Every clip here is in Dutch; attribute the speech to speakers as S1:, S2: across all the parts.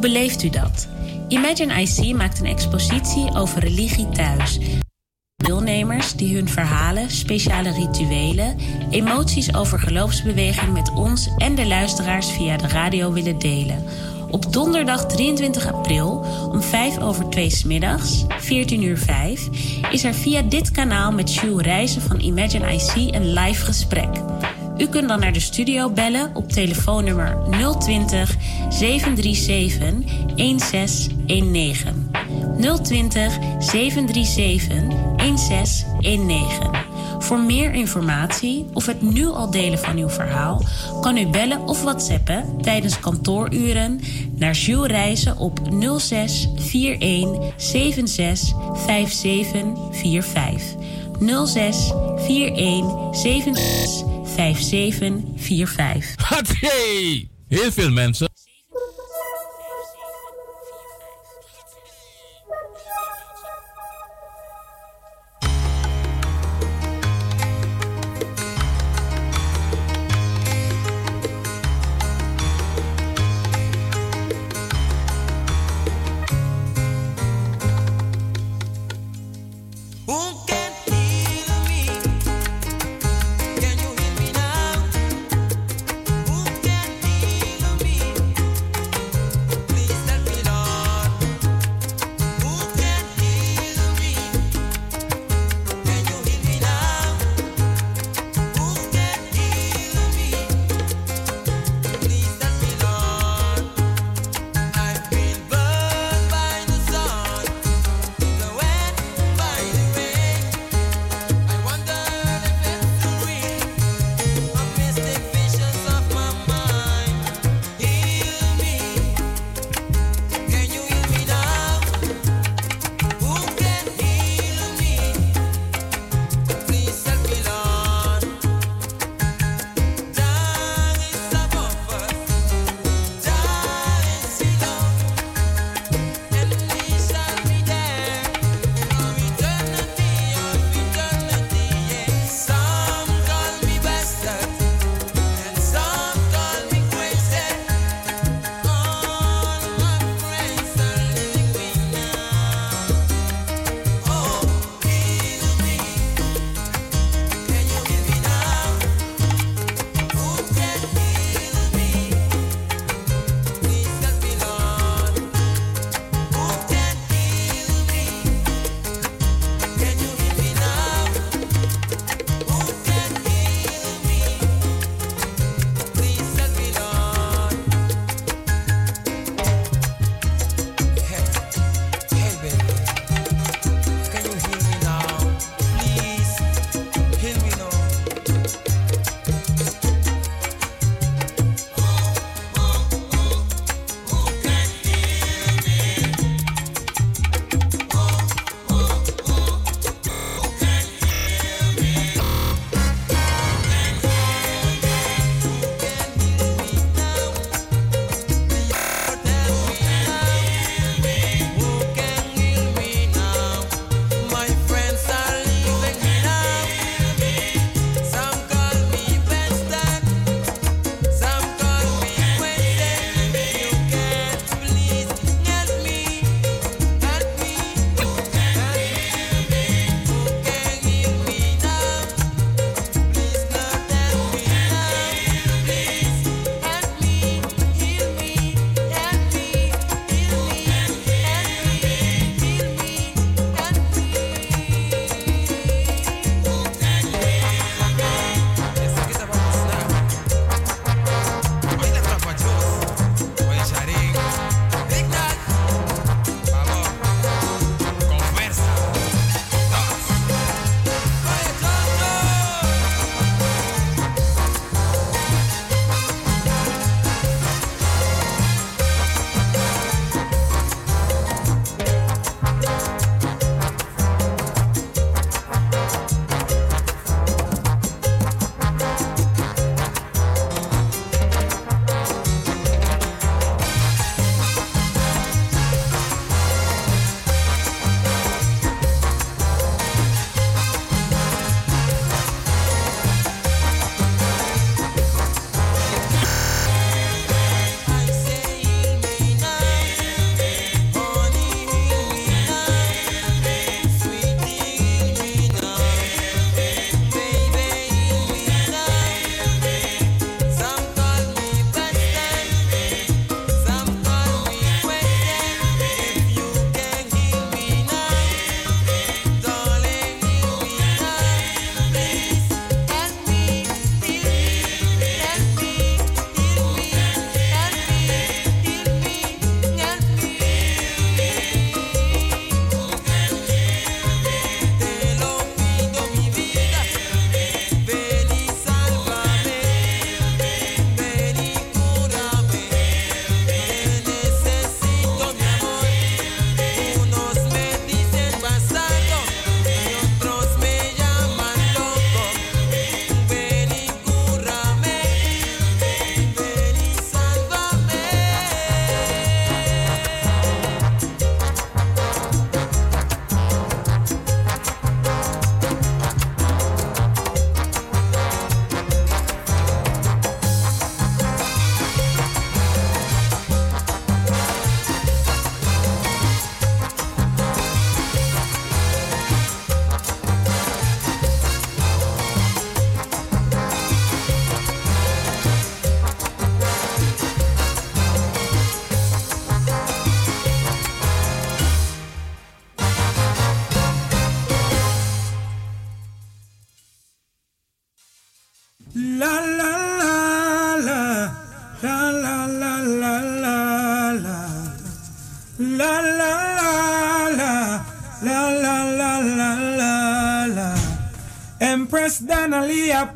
S1: beleeft u dat? Imagine IC maakt een expositie over religie thuis. Deelnemers die hun verhalen, speciale rituelen, emoties over geloofsbeweging met ons en de luisteraars via de radio willen delen. Op donderdag 23 april om 5 over 2 s middags, 14 uur 5, is er via dit kanaal met Jules Reizen van Imagine IC een live gesprek. U kunt dan naar de studio bellen op telefoonnummer 020 737 1619. 020 737 1619. Voor meer informatie of het nu al delen van uw verhaal kan u bellen of whatsappen tijdens kantooruren naar Jules Reizen op 06 41 76 5745. 06 41 76 5745.
S2: Hey! Heel veel mensen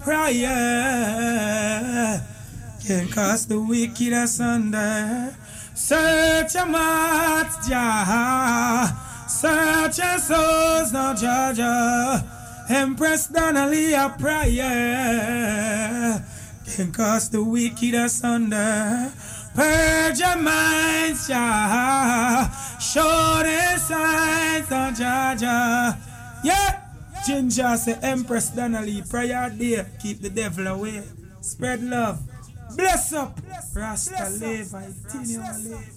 S3: prayer can cast the wicked asunder. Search your hearts, Jah. Search your souls, now, Jah. Empress Donnelly a prayer can cast the wicked asunder. Purge your minds, Jah. Show the signs of Jah. Yeah. Ginger say Empress Donnelly, prayer day, keep the devil away. Spread love. Bless up. Rasta live, I live.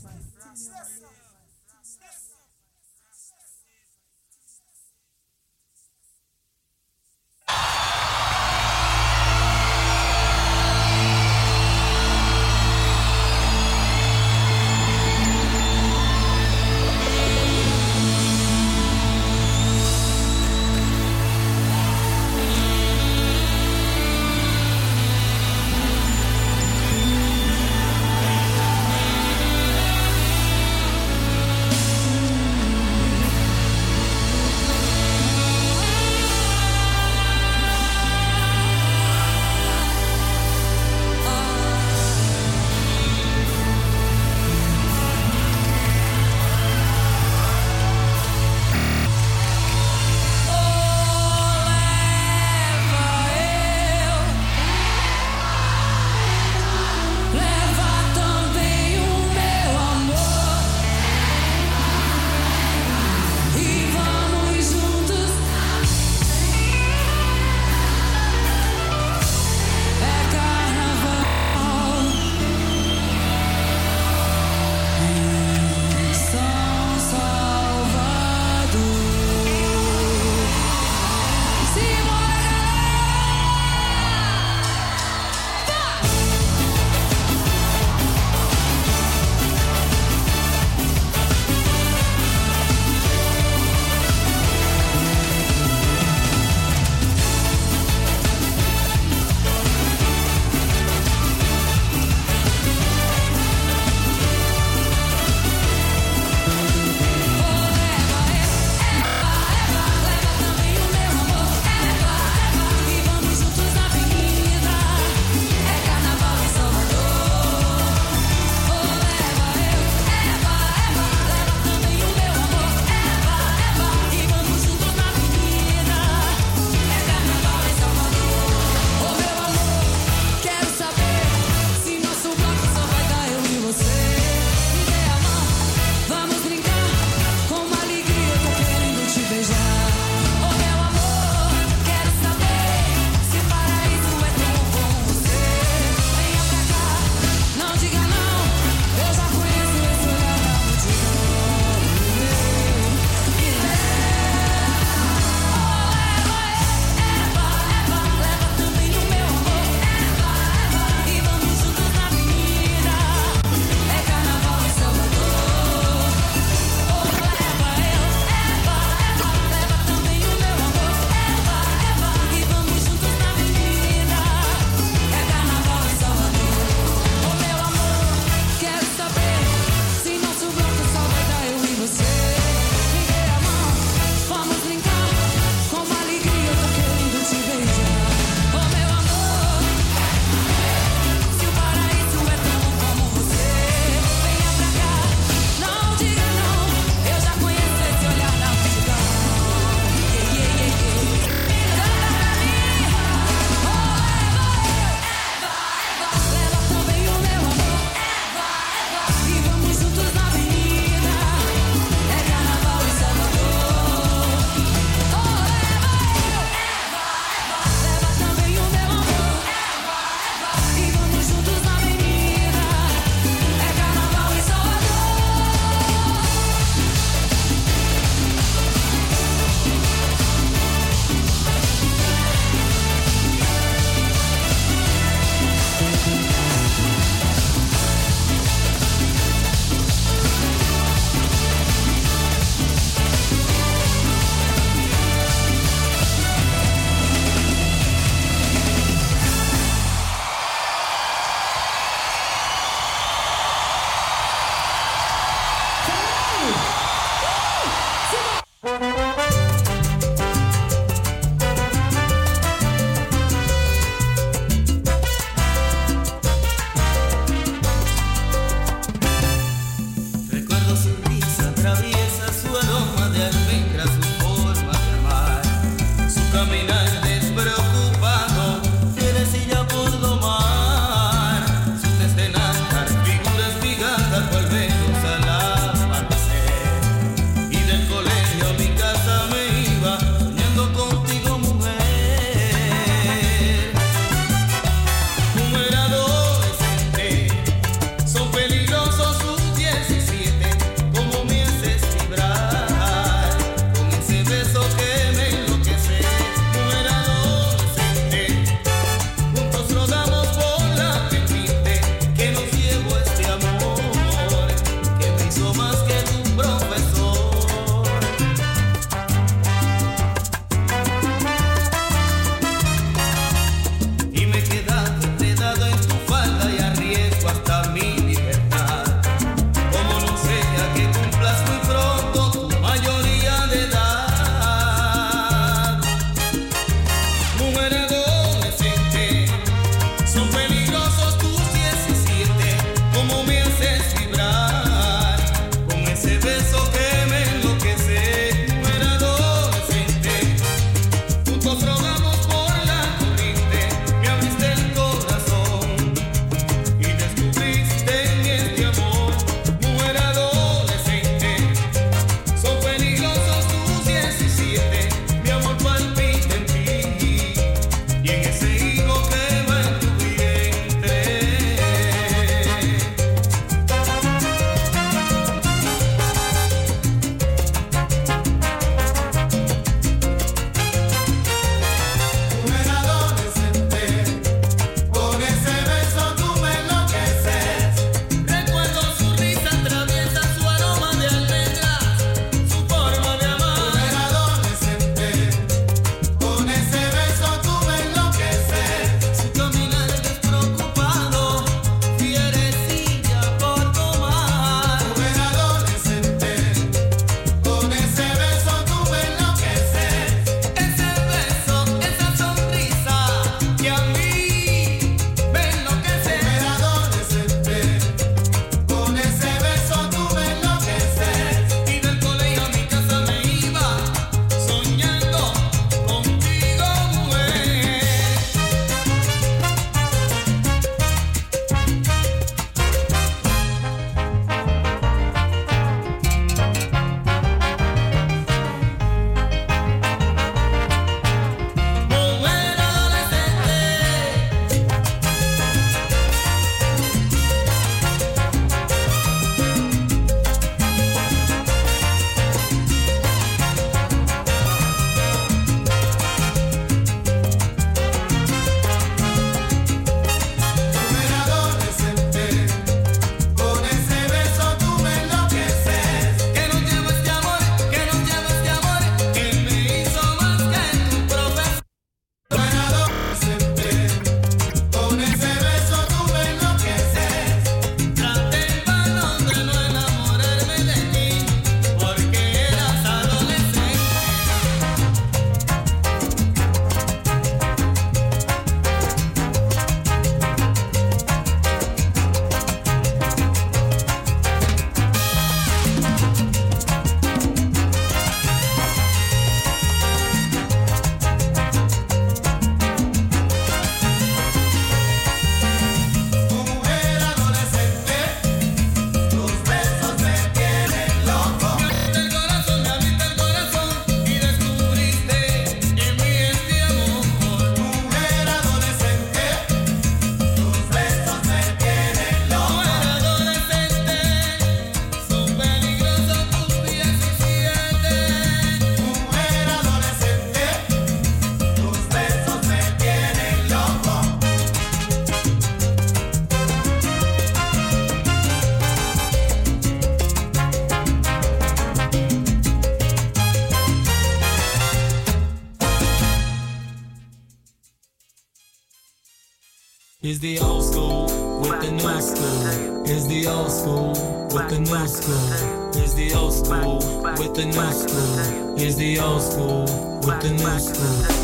S4: The new school. Here's the old school with the new school.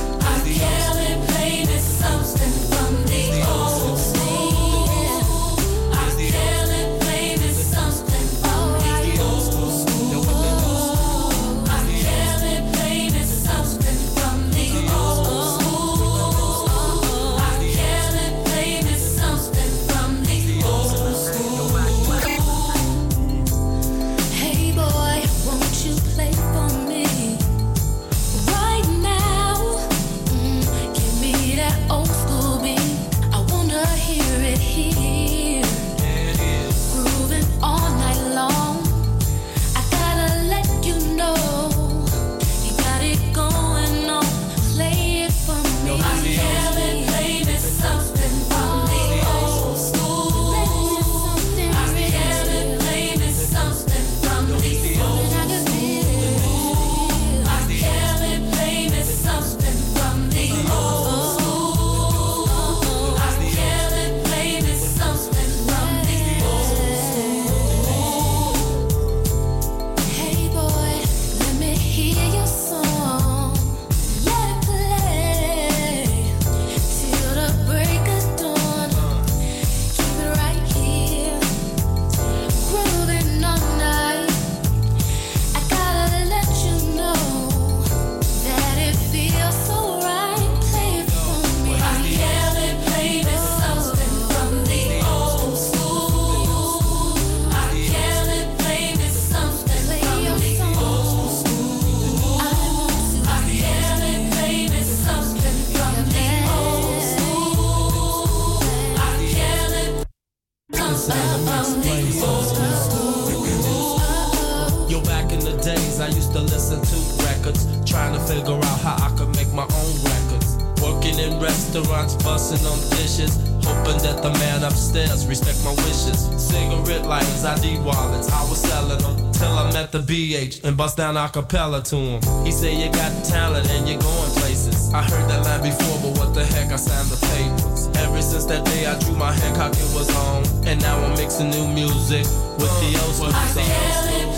S4: A cappella to him. He said, You got talent and you're going places. I heard that line before, but what the heck, I signed the papers. Ever since that day, I drew my Hancock, it was on. And now I'm mixing new music with the old
S5: songs.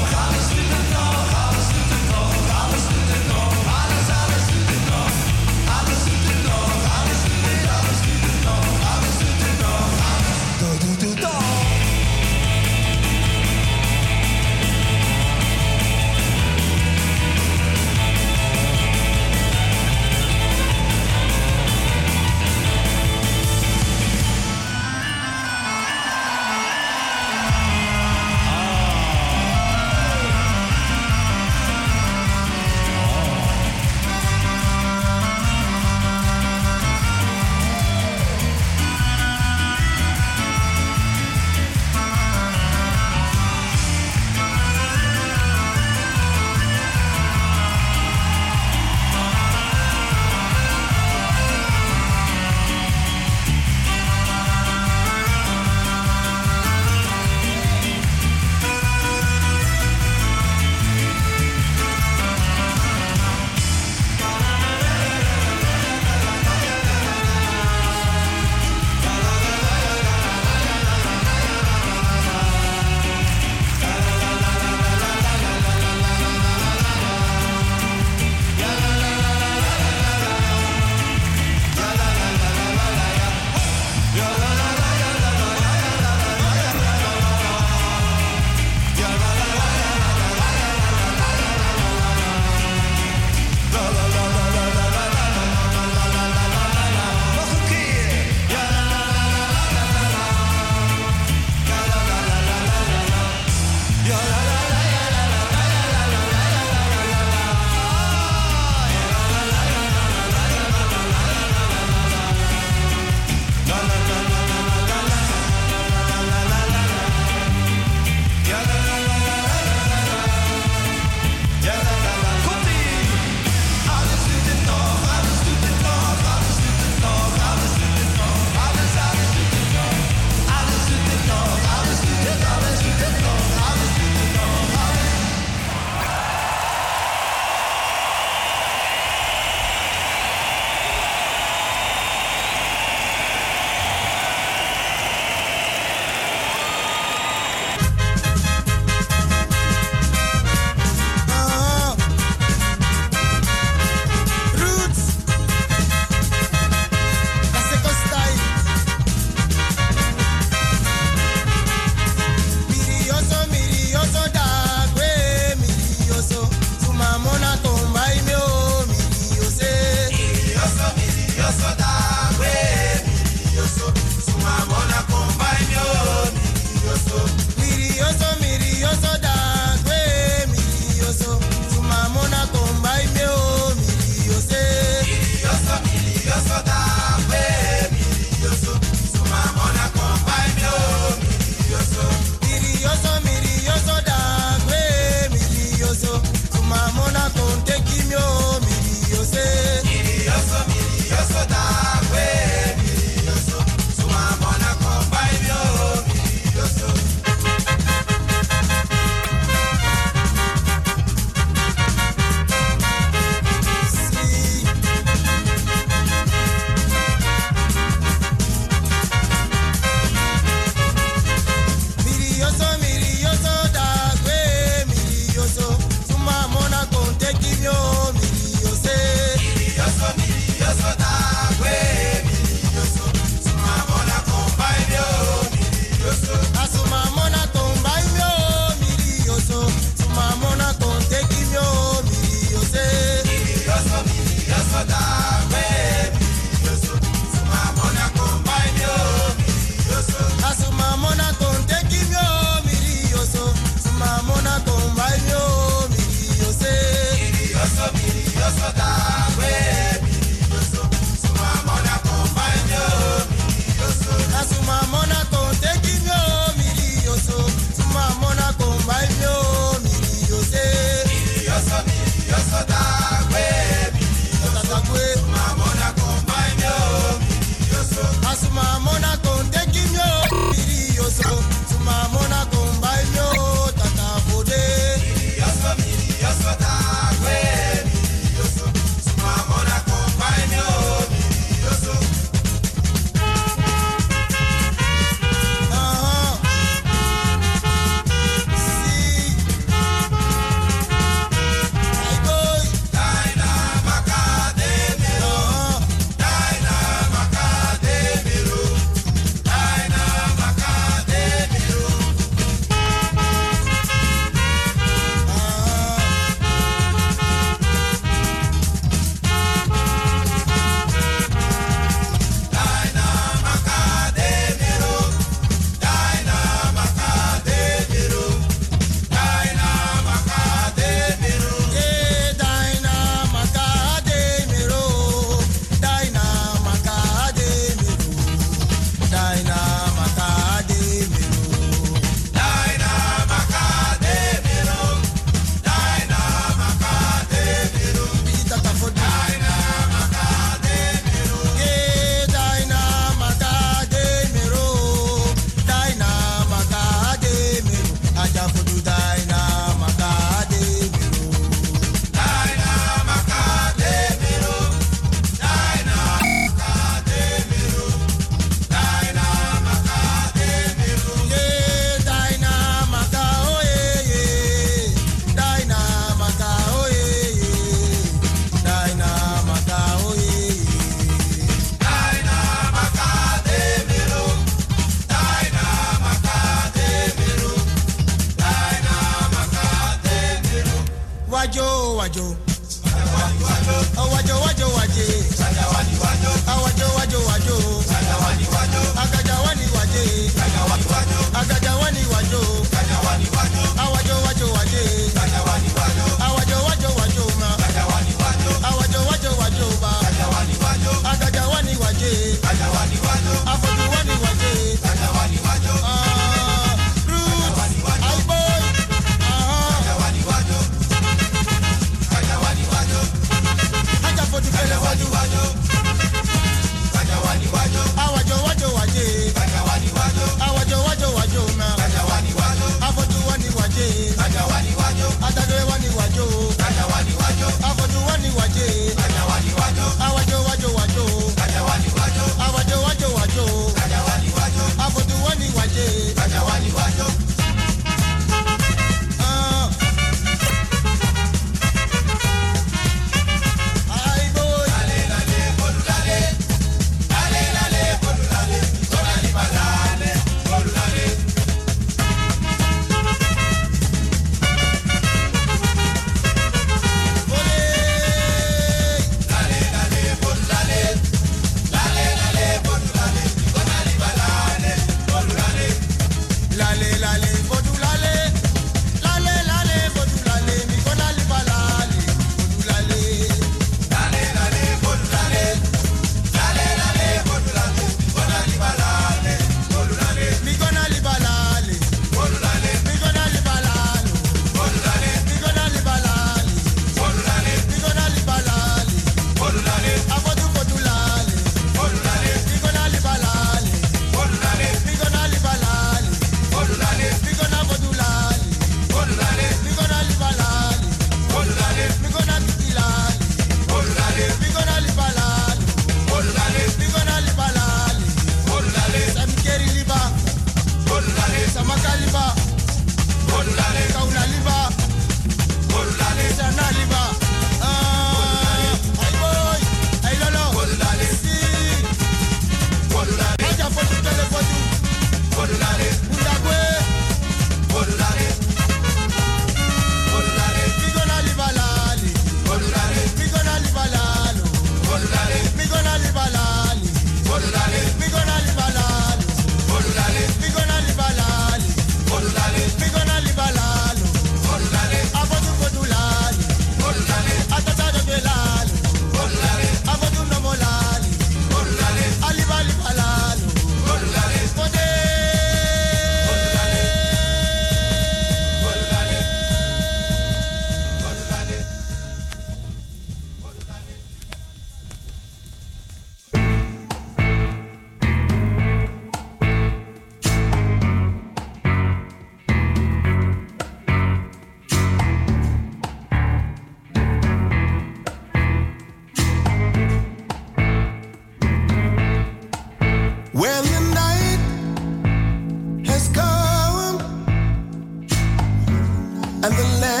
S6: And the land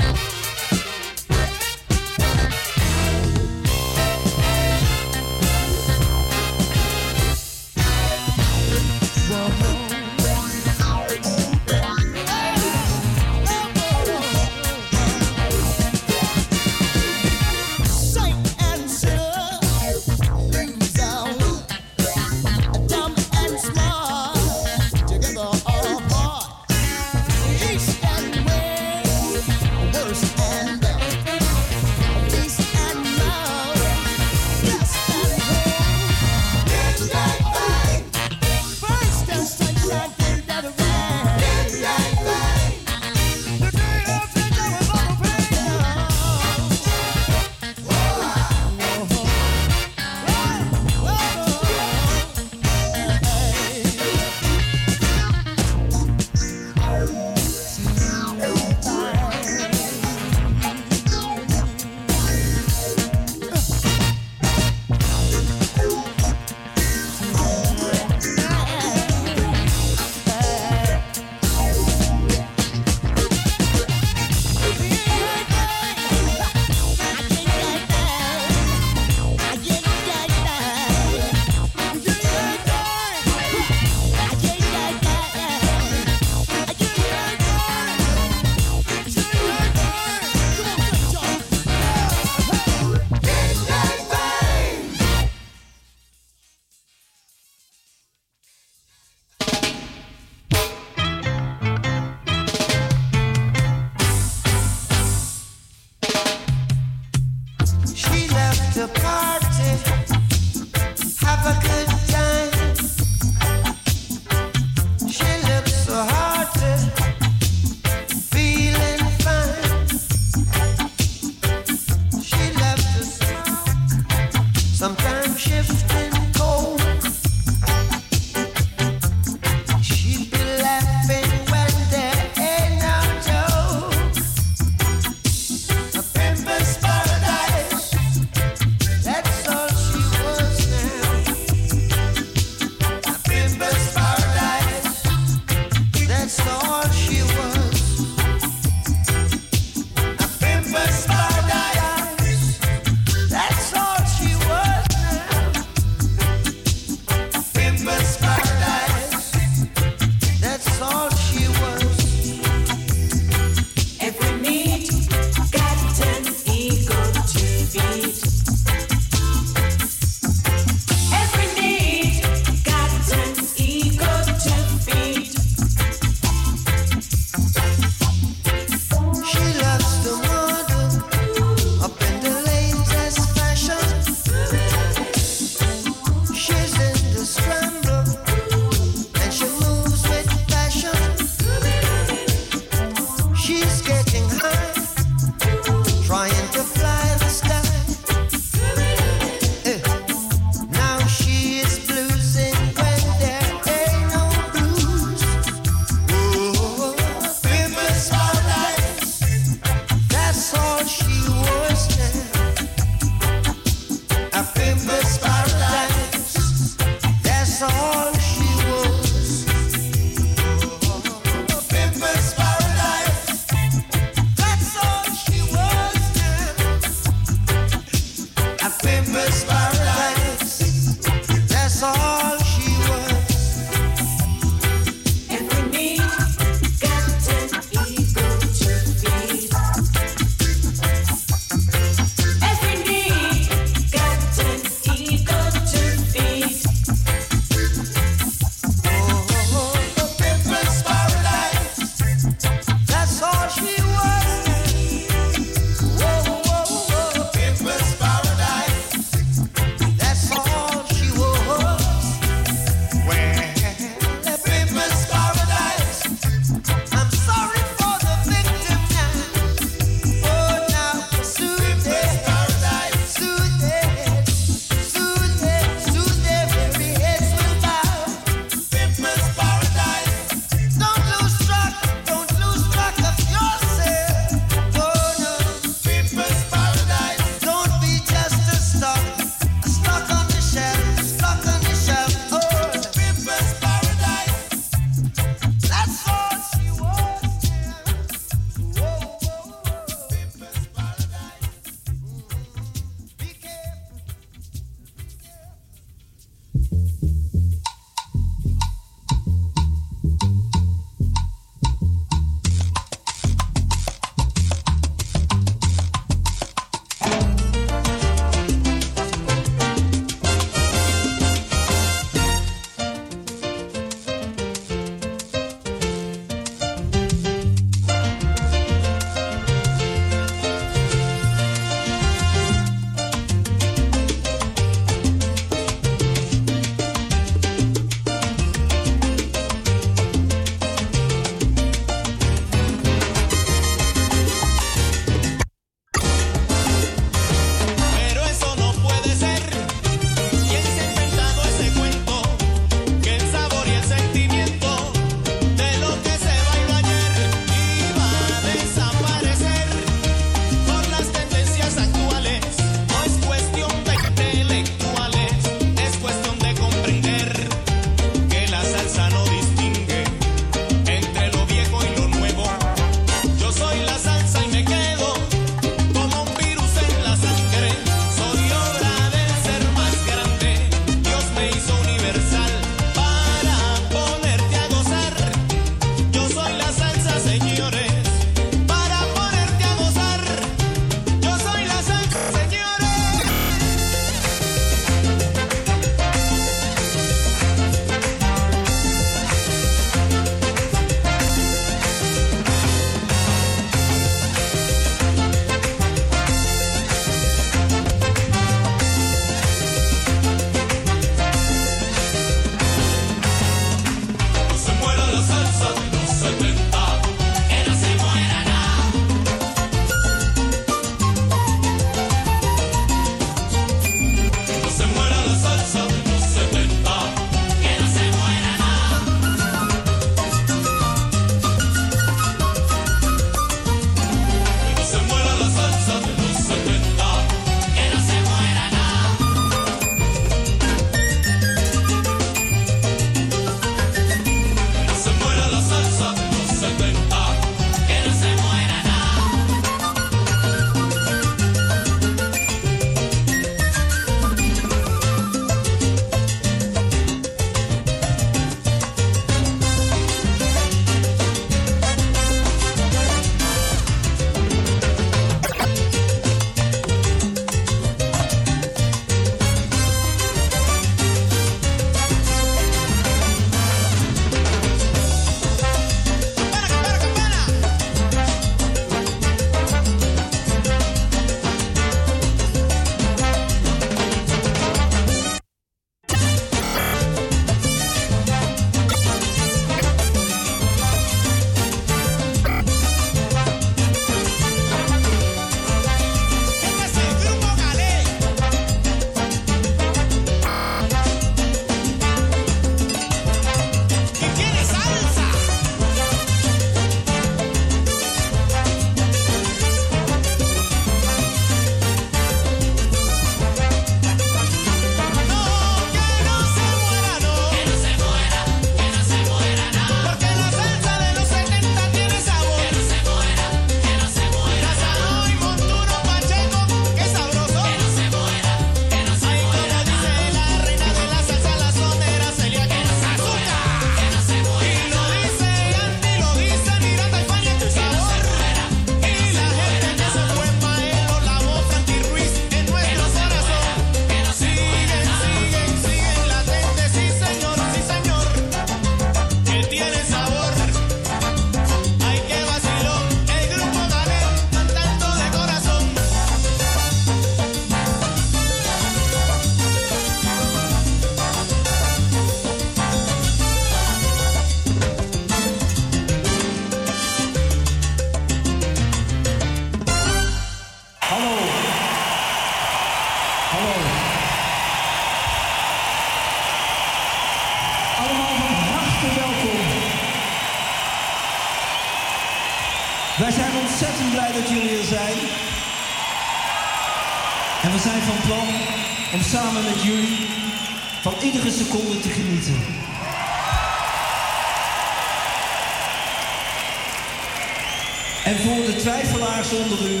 S5: twijfelaars onder u,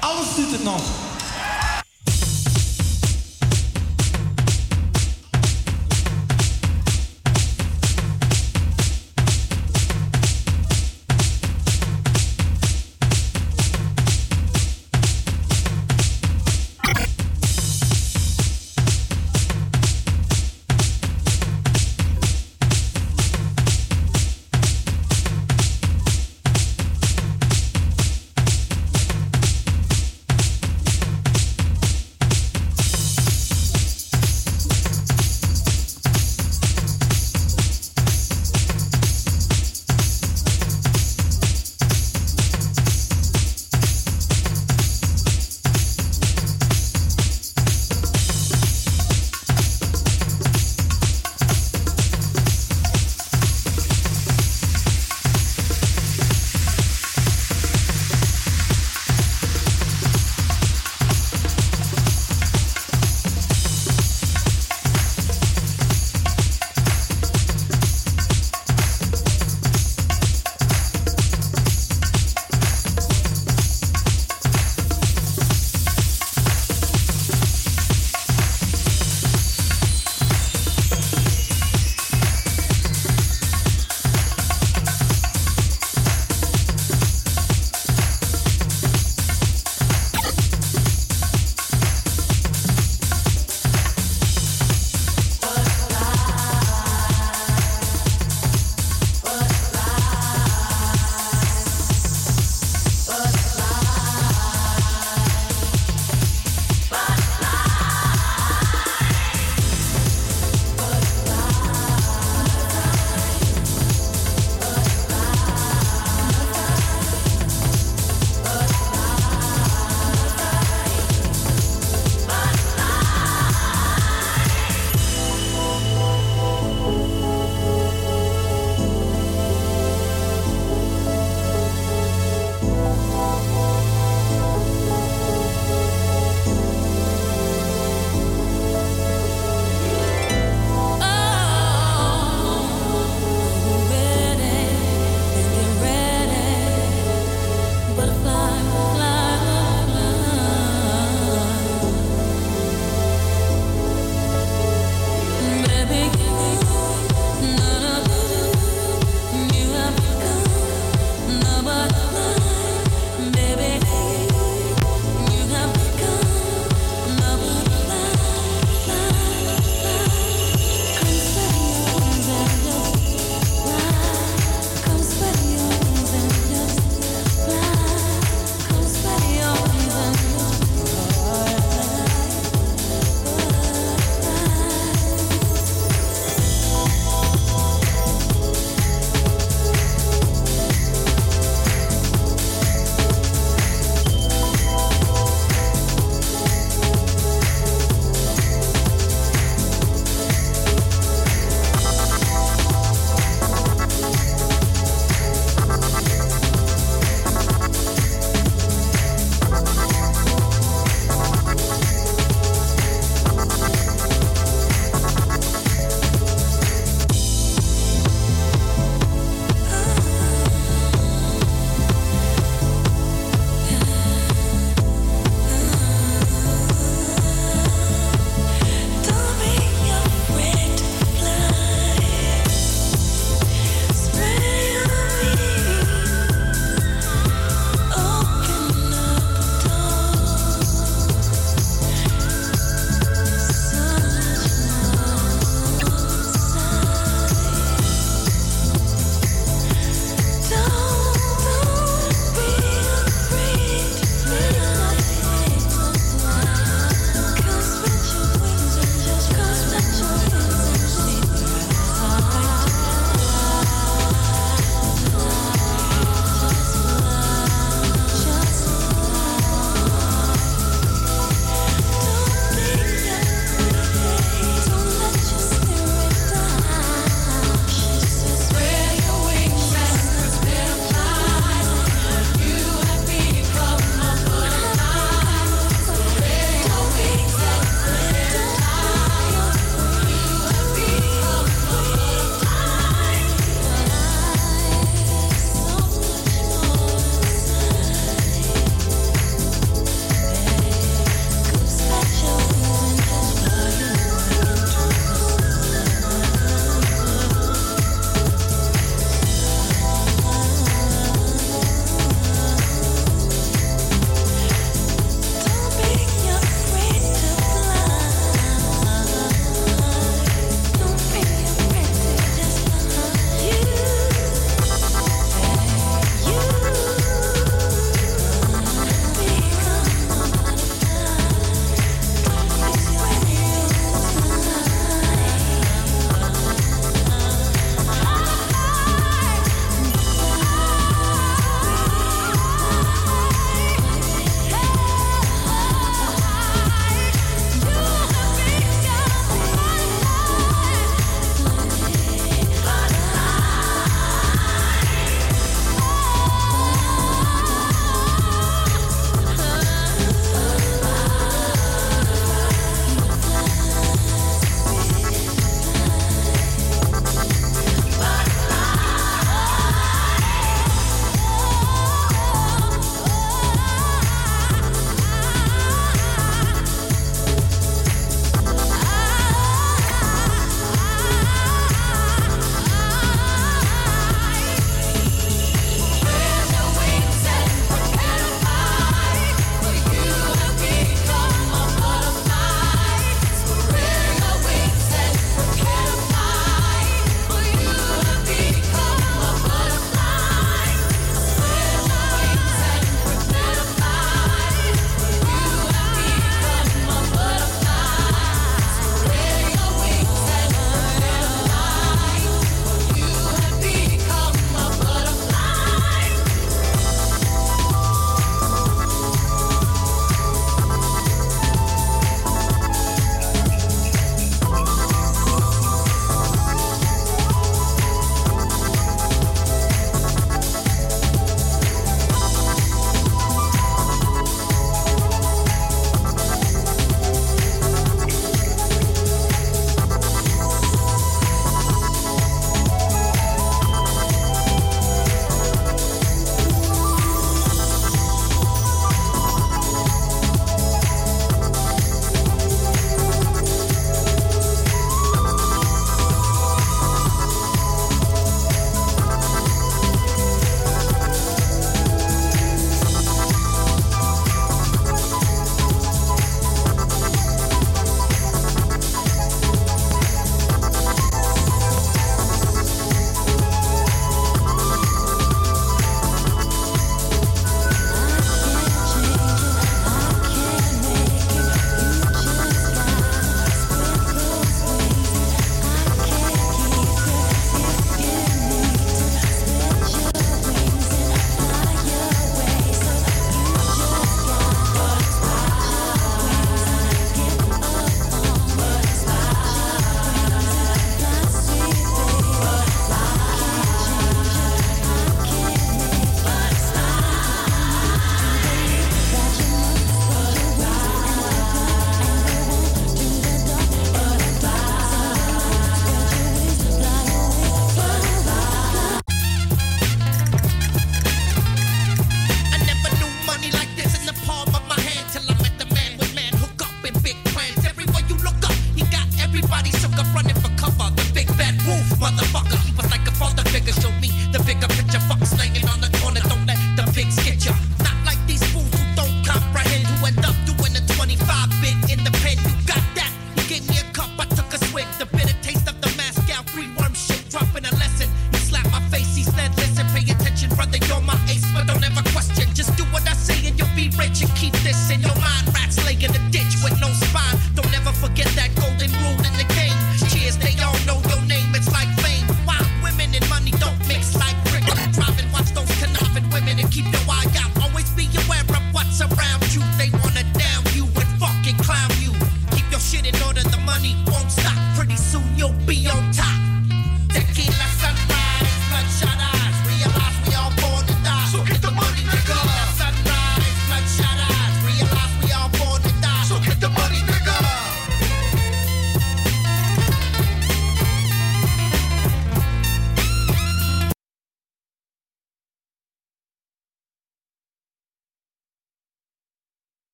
S5: alles doet het nog.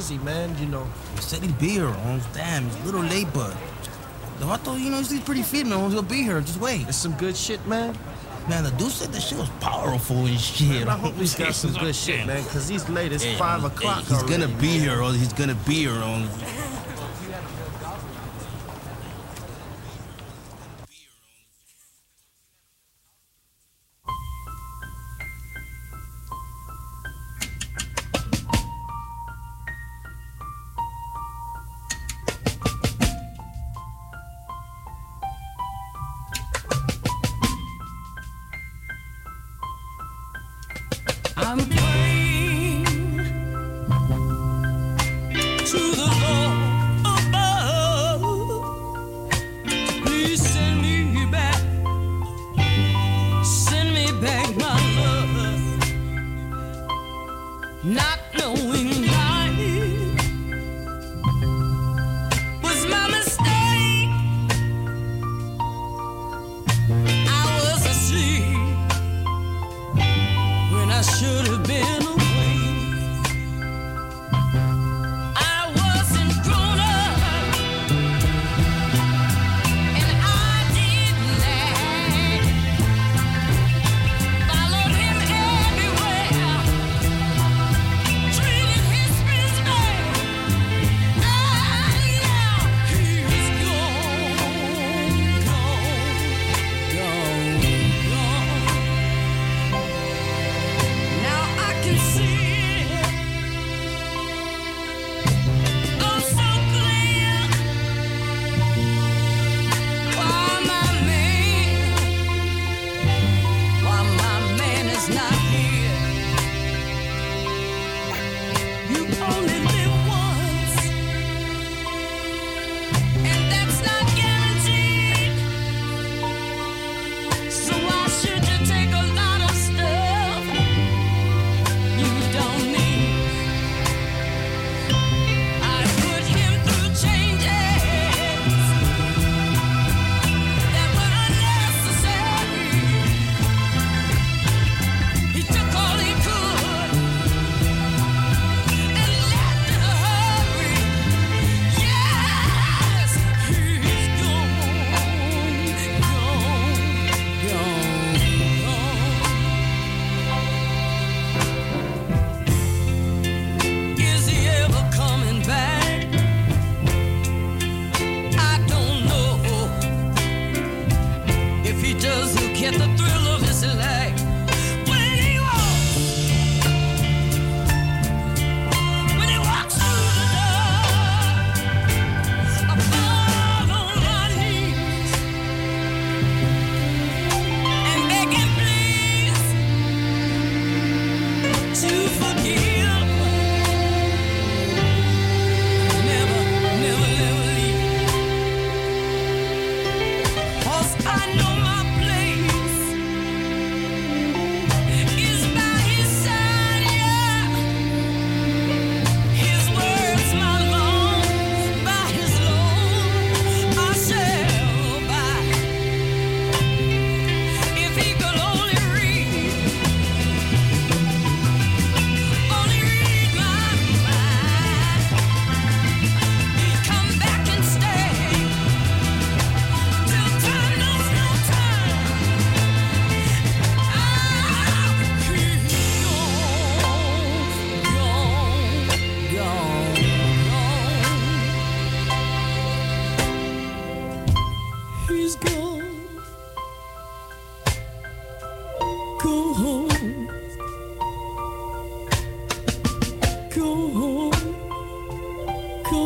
S7: So where is he, man? You know.
S8: He said he'd be here, Holmes. Damn, he's a little late, but. The Vato, you know, he's pretty fit, man. Holmes. He'll be here. Just wait.
S7: It's some good shit, man.
S8: Man, the dude said the shit was powerful and shit.
S7: Man, I hope he's got some good shit, man, because he's late. It's
S8: Hey,
S7: 5
S8: hey,
S7: o'clock
S8: he's
S7: already,
S8: gonna be
S7: man.
S8: here, or He's gonna be here, Holmes.
S9: I'm
S10: playing.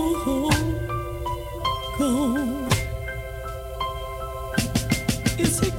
S10: go. It's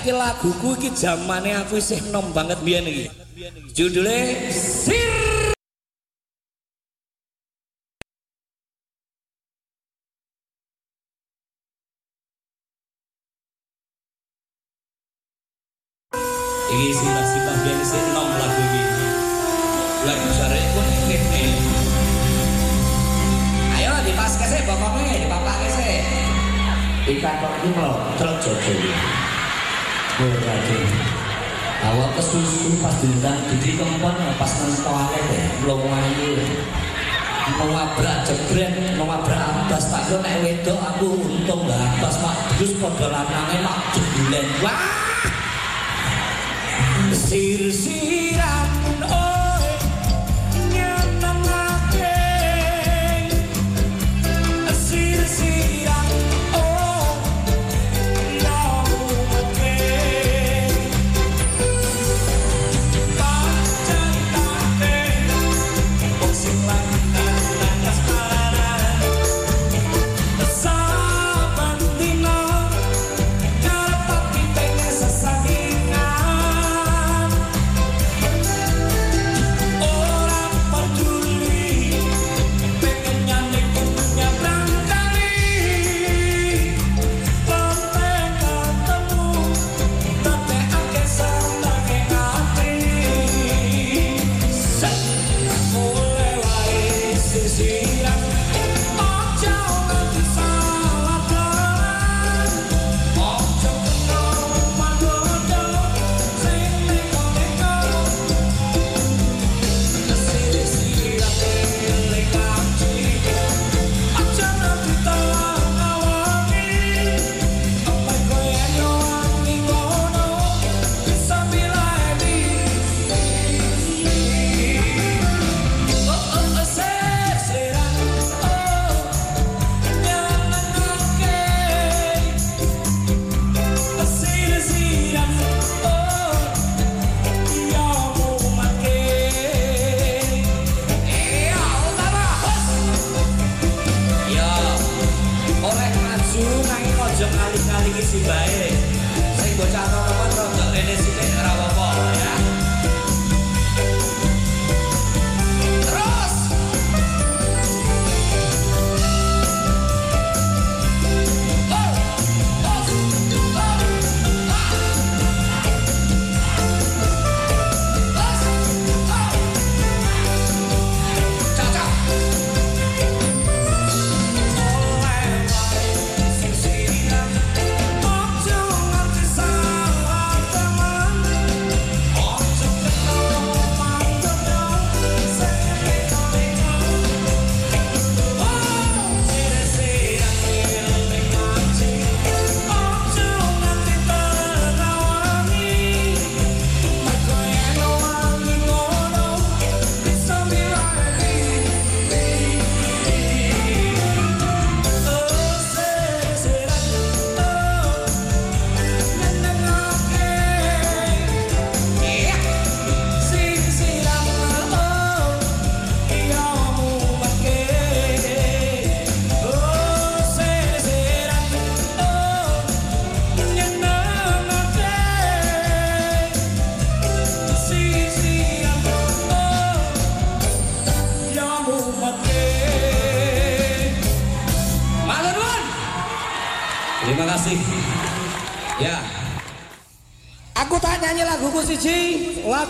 S10: saiki laguku iki zamane aku isih nom banget biyen iki. Judule pas nentoane lho wayu mewabrak jebret mewabrak abas tak yo nek wedok aku untung lah pas mak. Terus padha lanange mak jebulen wah! Sir sirat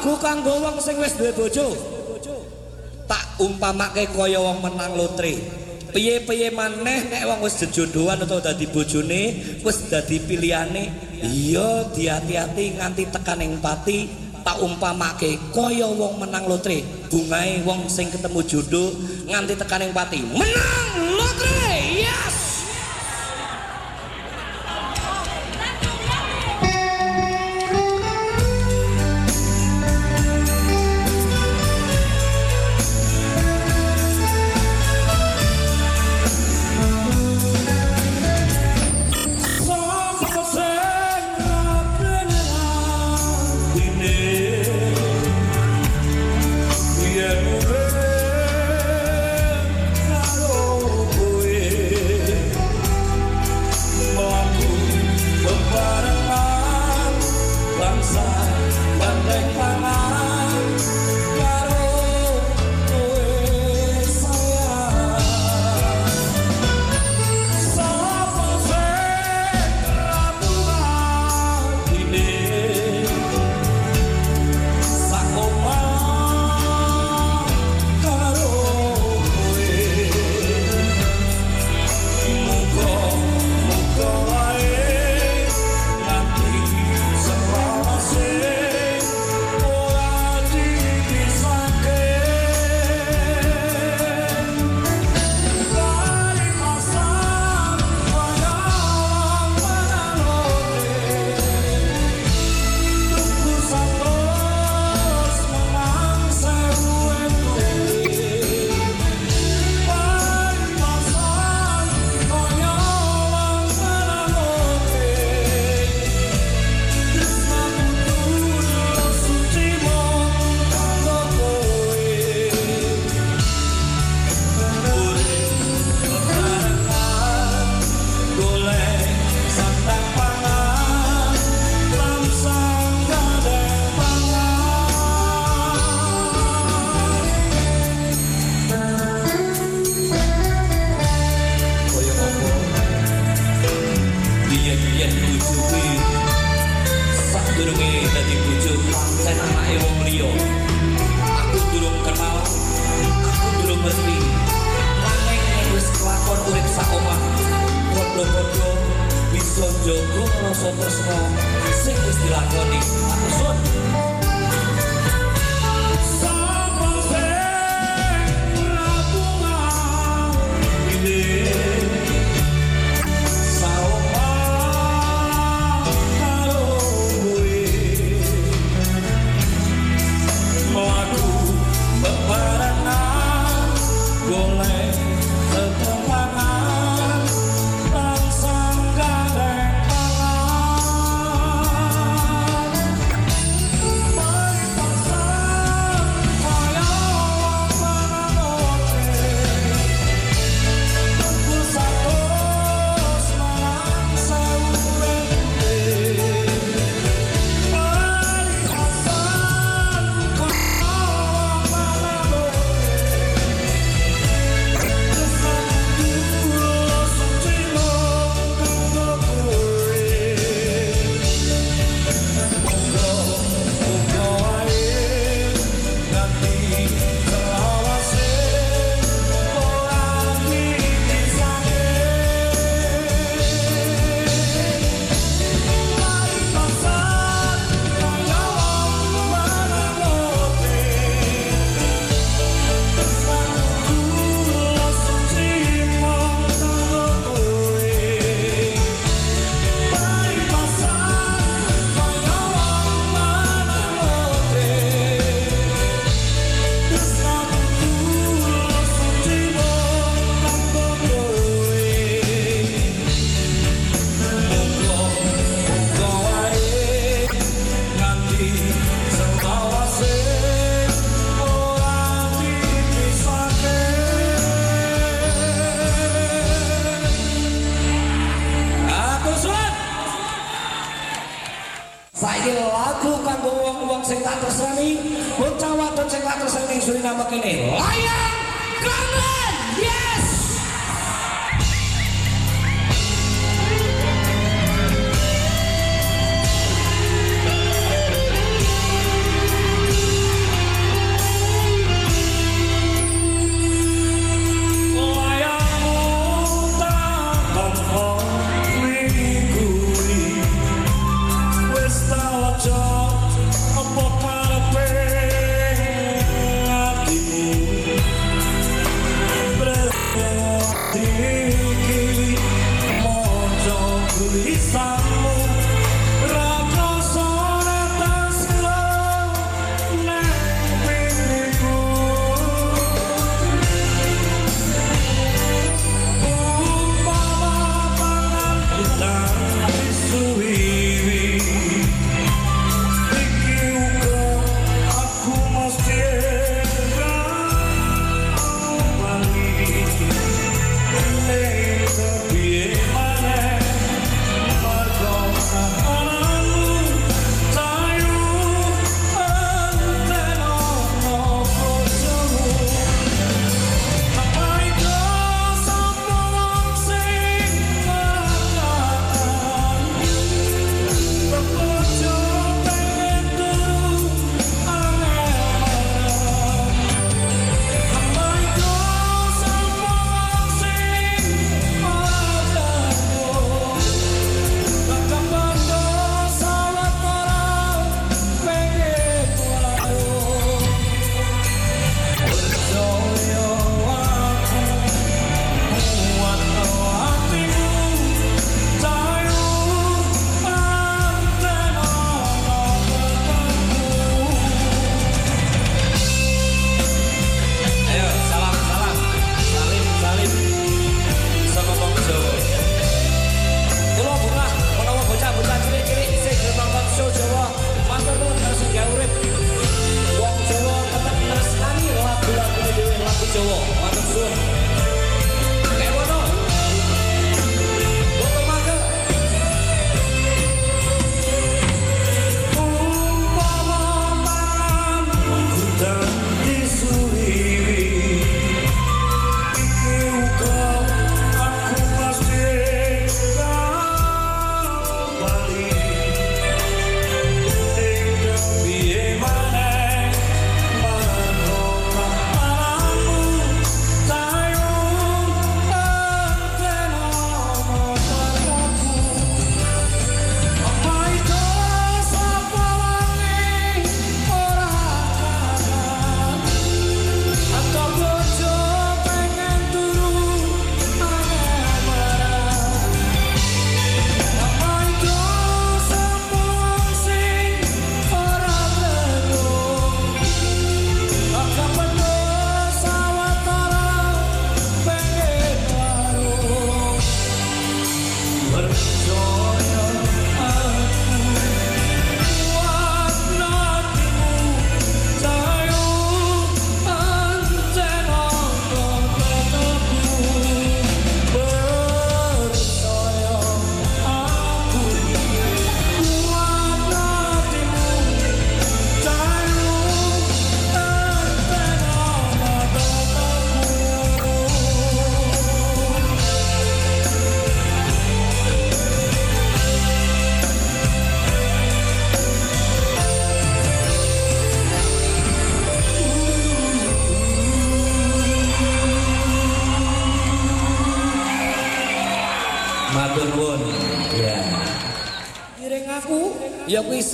S10: lagu kanggo wong sing wis duwe bojo. Tak umpamake kaya wong menang lotre. Piye-piye maneh nek wong wis jejodohan utawa dadi bojone, wis dadi pilihane, iya diati-ati nganti tekan ing pati. Tak umpamake kaya wong menang lotre. Bungae wong sing ketemu jodoh nganti tekan ing pati. Menang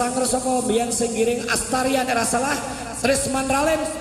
S10: Sanger Soko Biang Singgiring Astarian Era Salah Trisman Ralen.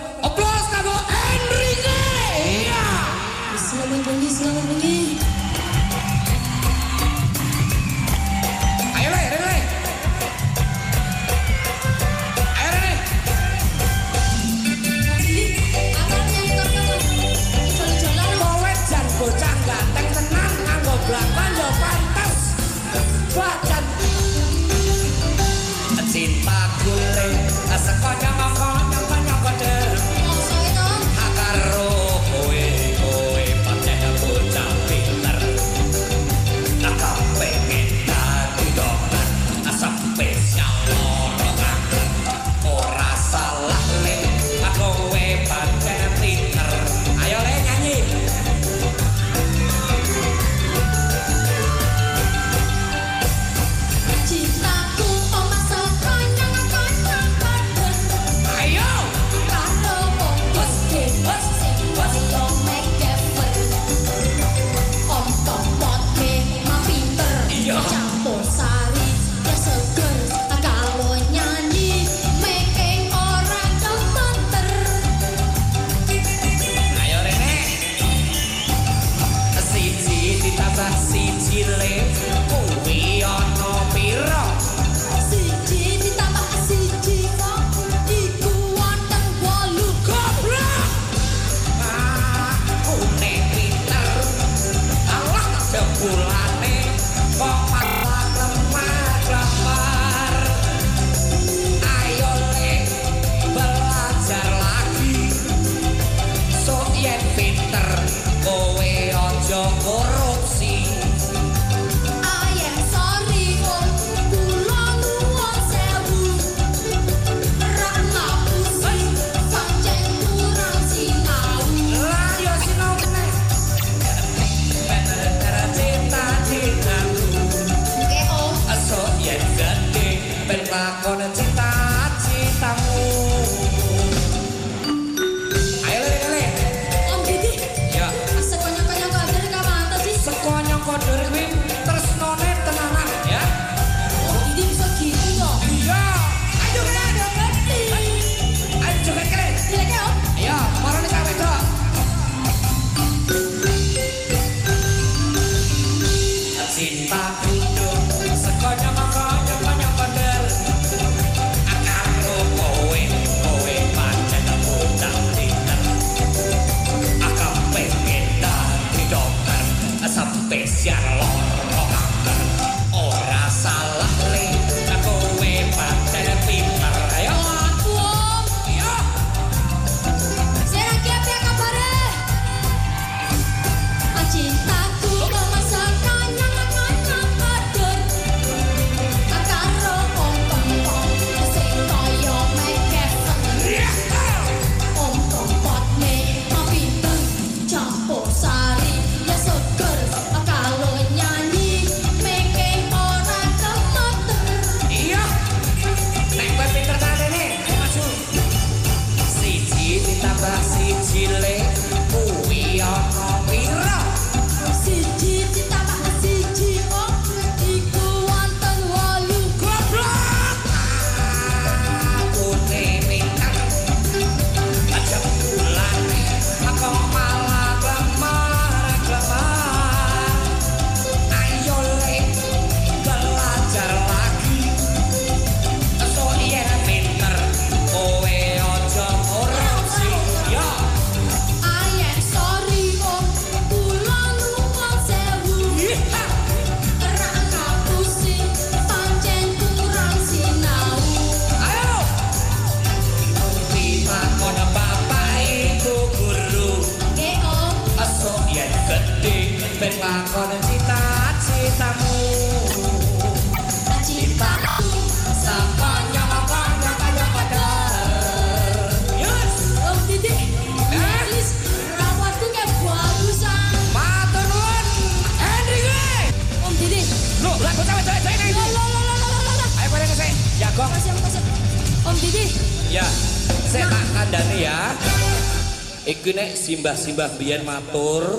S10: Simbah-simbah biyen matur,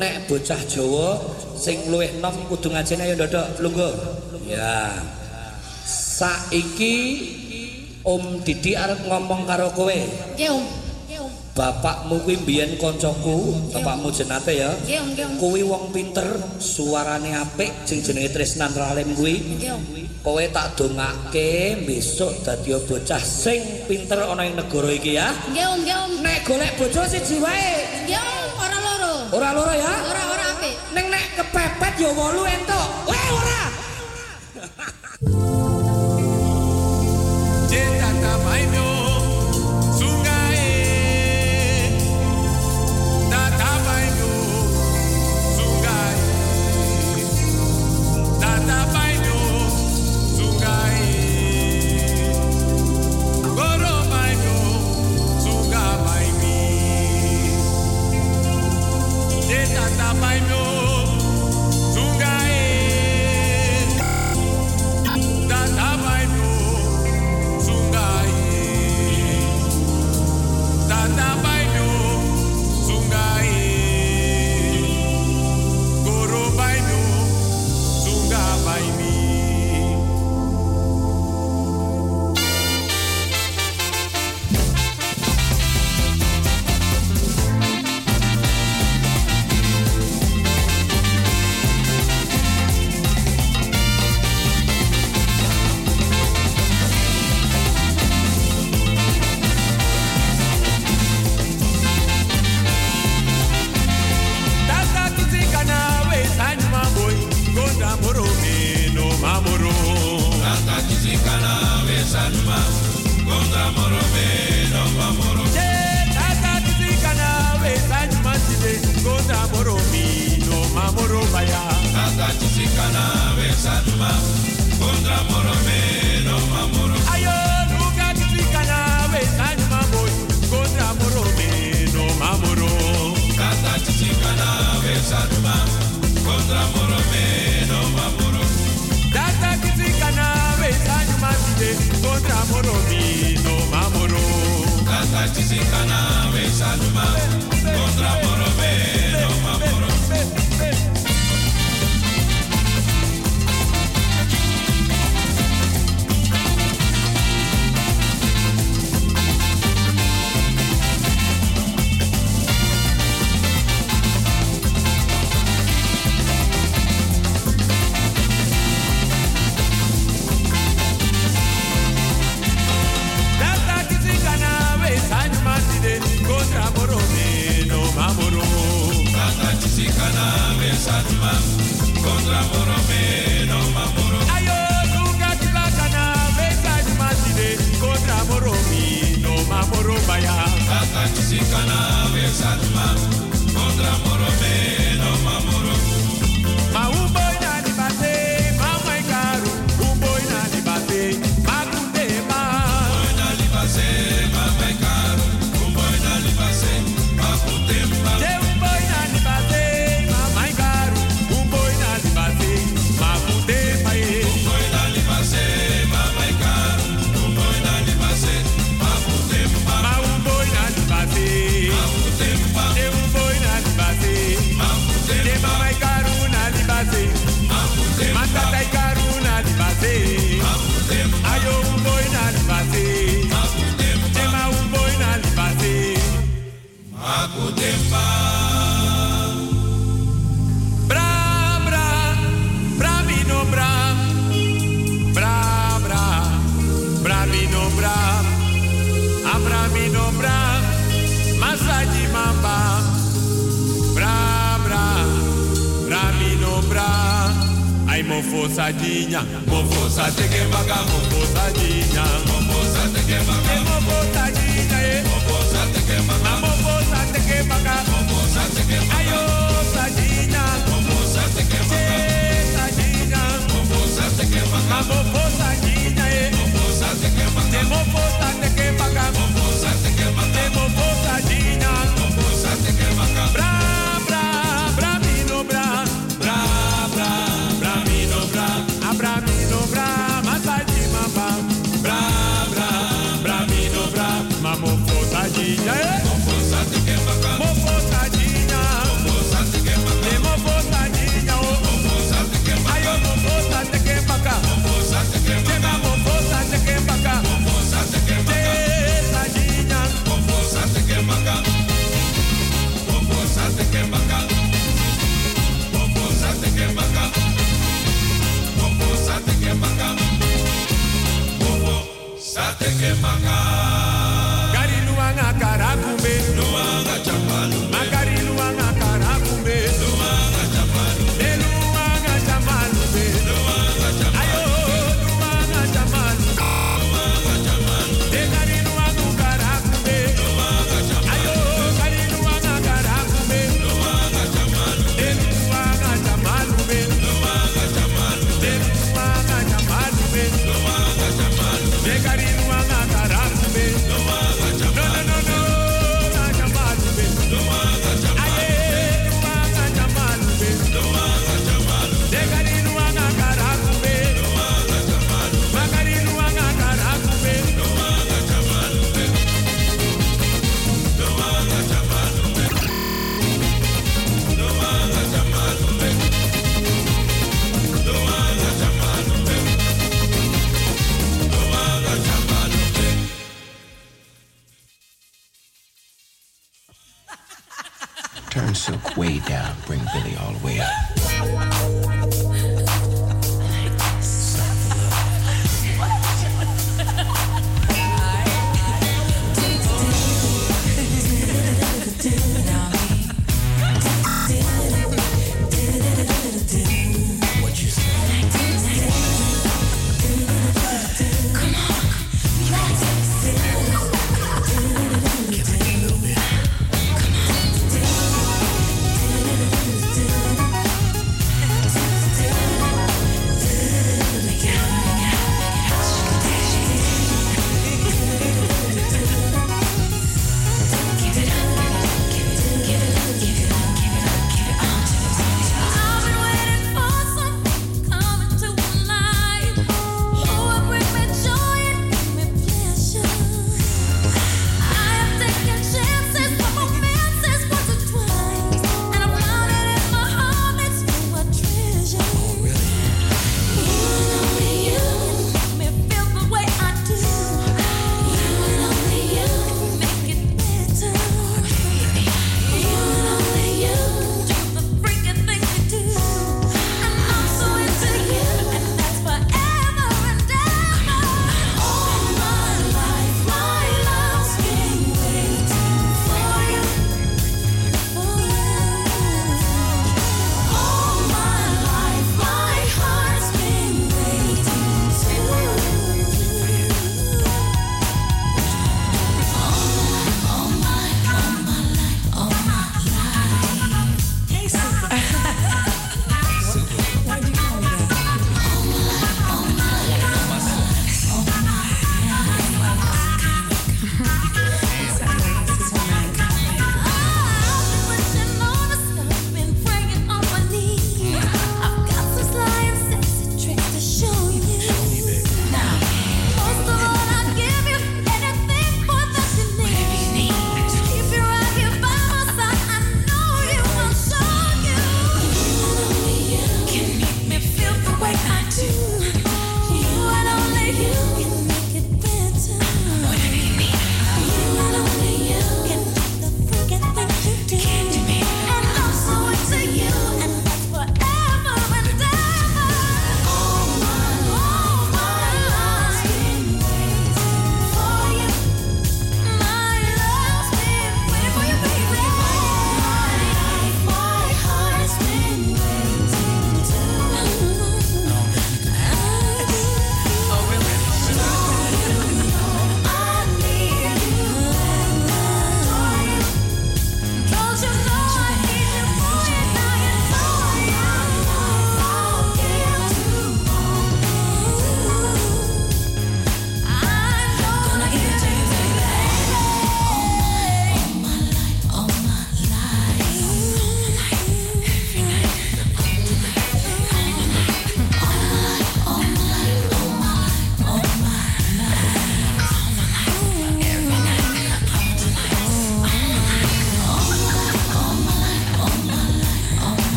S10: nek bocah Jawa sing luwih enom kudu ngajeni ayo ndodok lungguh. Ya. Saiki Om Didi arep ngomong karo kowe.
S11: Nggih, Om.
S10: Bapakmu kuwi mbiyen kancaku, bapakmu jenate ya. Kuwi wong pinter, suarane apik, sing jenenge Trisnan Ralim kuwi.
S11: Nggih, Om.
S10: Kowe tak dongake besok dadi bocah sing pinter ana ing negara iki ya.
S11: Nggih, Om, nggih, Om.
S10: Nek golek bojo siji wae.
S11: Nggih, Om, ora loro.
S10: Ora loro ya?
S11: Ora ora apik.
S10: Ning nek kepepet ya 8 entuk. Weh ora.
S12: Tata baino Ay mofo sadinya, mofo sateke maga, mofo sadinya, mofo sateke maga, mofo sadinya, eh, mofo sateke maga, mofo sateke maga, mofo sateke maga, ayo sadinya, mofo sateke maga, sadinya, mofo sateke maga, mofo sadinya, eh, mofo maga, mofo maga,